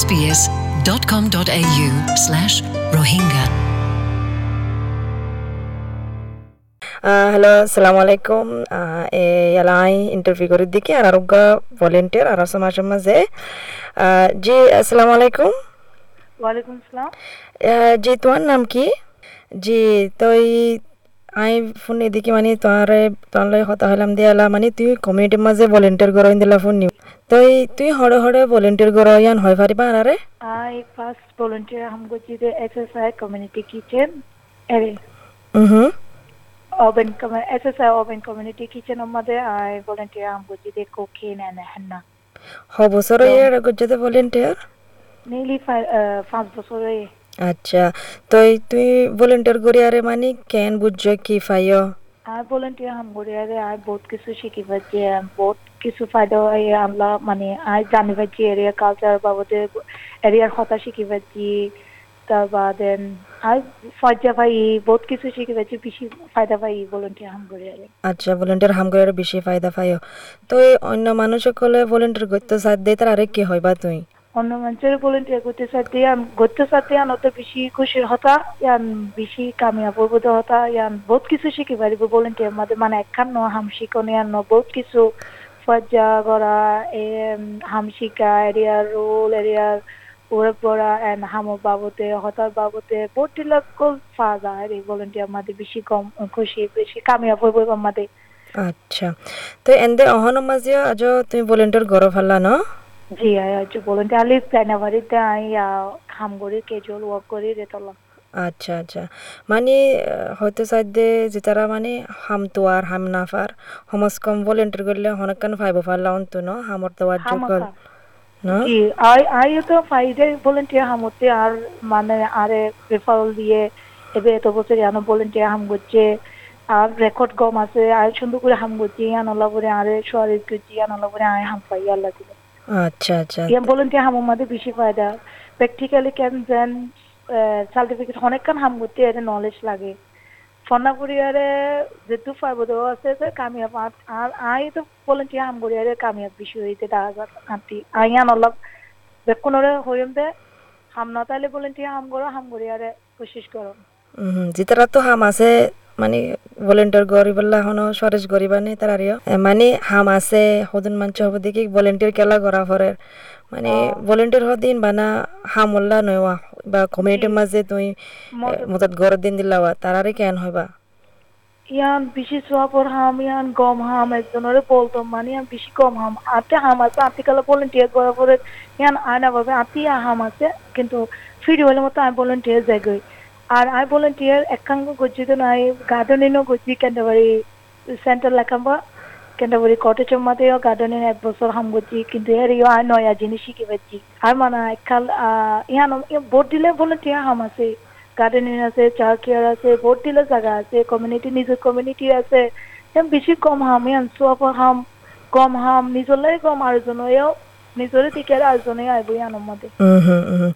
sbs.com.au slash rohingya. Hello আসসালামু আলাইকুম এলাই ইন্টারভিউ করে দিকে আর আরোগ্য ভলেন্টিয়ার আর সমাজ মাঝে। জি আসসালামু আলাইকুম ওয়ালাইকুম আসসালাম। জি তোমার নাম কি? জি তো আই ফোন এদিকে মানে তোরে তোলে হতা হলাম দিয়ালা মানে তুই কমিউনিটির মাঝে ভলেন্টিয়ার গরইন দিলা ফোন নিউ তই তুই হড়ে হড়ে ভলেন্টিয়ার গরইয়ান হয় পারিবা আরে আই ফার্স্ট ভলেন্টিয়ার হাম গজি দে এসএসআই কমিউনিটি কিচেন আরে হুম open SSI oven community kitchen আমাদের আই ভলেন্টিয়ার হাম গজি দে কোকেন এন্ড হেন্না। হ এর গজি দে ভলেন্টিয়ার নেলি ফাইভ বছর এর আচ্ছা তই তুই ভলেন্টিয়ার গড়িয়ারে মানে? কেন বুঝছ কি ফাইও আর ভলেন্টিয়ার হাম গড়িয়ারে আর বহুত কিছু শিখি পাচ্ছি বহুত কিছু ফাইদা হয় আমলা মানে আর জানি পাচ্ছি এরিয়া কালচার বাবদে এরিয়ার কথা শিখি পাচ্ছি তার বাদে আর ফায়দা পাই বহুত কিছু শিখি পাচ্ছি বেশি ফায়দা পাই ভলেন্টিয়ার হাম গড়িয়ারে। আচ্ছা ভলেন্টিয়ার হাম গড়িয়ারে বেশি ফায়দা পাইও তো অন্য মানুষ সকলে ভলেন্টিয়ার করতে সাথ দেয় তার আরে কি হয় বা তুই? অন্য volunteer করতে সাথে আন করতে সাথে আন অত বেশি খুশির হতা, ইয়ান বেশি কামিয়াব হইব হতা, ইয়ান বহুত কিছু শিখি পারিব volunteer মাঝে মানে একখান ন হাম শিখনি আন বহুত কিছু ফজা করা এ হাম শিকা এরিয়ার রোল এরিয়ার ওরে পড়া এন্ড হামো বাবতে, হতার বাবতে, বহুত কল ফা যায় এই volunteer মাঝে বেশি কম, খুশি, বেশি কামিয়াব হইব মাঝে আচ্ছা। তো এন্দে অহন মাঝে আজ তুমি ভলেন্টিয়ার গড় ফাল্লা ন? Volunteer আলি জানুয়ারিতে আই কাম করি ক্যাজুয়াল ওয়ার্ক করি রেতলা আচ্ছা আচ্ছা। মানে হয়তো সাধ্যে যে তারা মানে হাম তোয়ার হাম নাফার সমাজ কম ভলেন্টিয়ার করলে হনকান ফাইব ফাল্লা অন্ত ন? হামর ন? জি আই আই তো ফাইডে ভলেন্টিয়ার হামতে আর মানে আরে রেফারেল দিয়ে এবে এত বছর ইয়ানো ভলেন্টিয়ার হাম করছে আর রেকর্ড কম আছে আর সুন্দর করে হাম করছি ইয়ান আল্লাহ করে আরে সোয়ারিজ করছি ইয়ান আল্লাহ করে আয় হাম পাই আল্লাহ দিলে। আচ্ছা আচ্ছা। ইয়ান ভলেন্টিয়ার হাম মাঝে বেশি ফায়দা। প্র্যাকটিক্যালি কেন যেন সার্টিফিকেট অনেকক্ষণ হাম করতে এর নলেজ লাগে। ফনা করিয়ারে যেহেতু ফাইবদ আছে যে কামিয়াব আর- আই তো ভলেন্টিয়ার হাম করিয়ারে কামিয়াব বিষয় হইতে দেখা আনতি। আইয়ান অলপ বেকুনরে হইম দে। হাম না তাইলে ভলেন্টিয়ার হাম করো হাম করিয়ারে কোশিশ করো। হুম যে তারা তো হাম আছে মানে ভলেন্টিয়ার গরিবল্লা হনো সরেজ গরিবা নেই তার আরিও। মানে হাম আছে হদুন মানচ হব দেখি ভলেন্টিয়ার কেলা করা ফরের মানে ভলেন্টিয়ার হদিন বানা হামল্লা নয়ওয়া বা কমিউনিটির মাঝে তুই মতত গড় দিন দিলাওয়া তারারে কেন হইবা? ইয়ান বেশি সোয়াপর হাম ইয়ান গম হাম একজনের বলতো মানে ইয়ান বেশি কম হাম। আতে হাম আছে আতি কালা ভলেন্টিয়ার করার পরে ইয়ান আয়না ভাবে আতি হাম আছে কিন্তু ফিরি হলে মতো আমি ভলেন্টিয়ার যাই নাই। গার্ডেনিংও গজ্জি ক্যান্টাবারি সেন্টার লেখাম্বা। ক্যান্টাবারি কটেজের মধ্যেও গার্ডেনিং এক বছর হাম গজ্জি, কিন্তু এর ইও আয় নয়া জিনিস শিখে পাচ্ছি আর মানে একাল ইয়ান ভোট দিলে ভলেন্টিয়ার হাম আছে। গার্ডেনিং আছে চার কেয়ার আছে বহুত দিলে জায়গা আছে কমিউনিটি নিজের কমিউনিটি আছে। বেশি কম হাম ইয়ান সোয়াপর হাম, কম হাম নিজলে কম আরেজনেও নিজরে থেকে আরেজনে আইব ইয়ানোর মধ্যে হুম হুম হুম।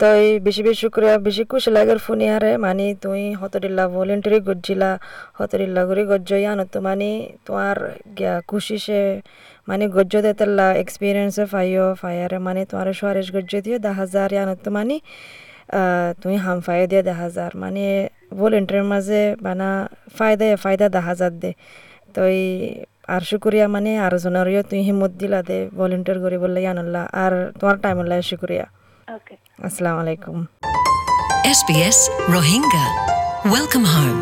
তো এই বেশি বেশি করে, বেশি খুশি লাগের ফোনে আরে মানে তুই হতরিল্লা ভলেন্টারি গজ্জিলা হতরিল্লা করে গজ্জ ইয়ানো তো। মানে তোমার খুশি সে মানে গজ্জ দে তেল্লা এক্সপিরিয়েন্সে ফাইও ফায়ারে মানে তোমার সোয়ারেশ গজ্জ দিয়ে দা হাজার ইয়ানো তো। মানে তুই হাম ফাইও দিয়ে দা হাজার। মানে ভলেন্টারির মাঝে বানা, ফায়দা ফায়দা দা হাজার দে। তো আর শুক্রিয়া মানে আর জনারিও তুই হিম্মত দিলা দে ভলেন্টিয়ার করি বললে আনল্লা আর তোমার টাইম উল্লাহ শুক্রিয়া ওকে আসসালামু আলাইকুম। SBS Rohingya Welcome home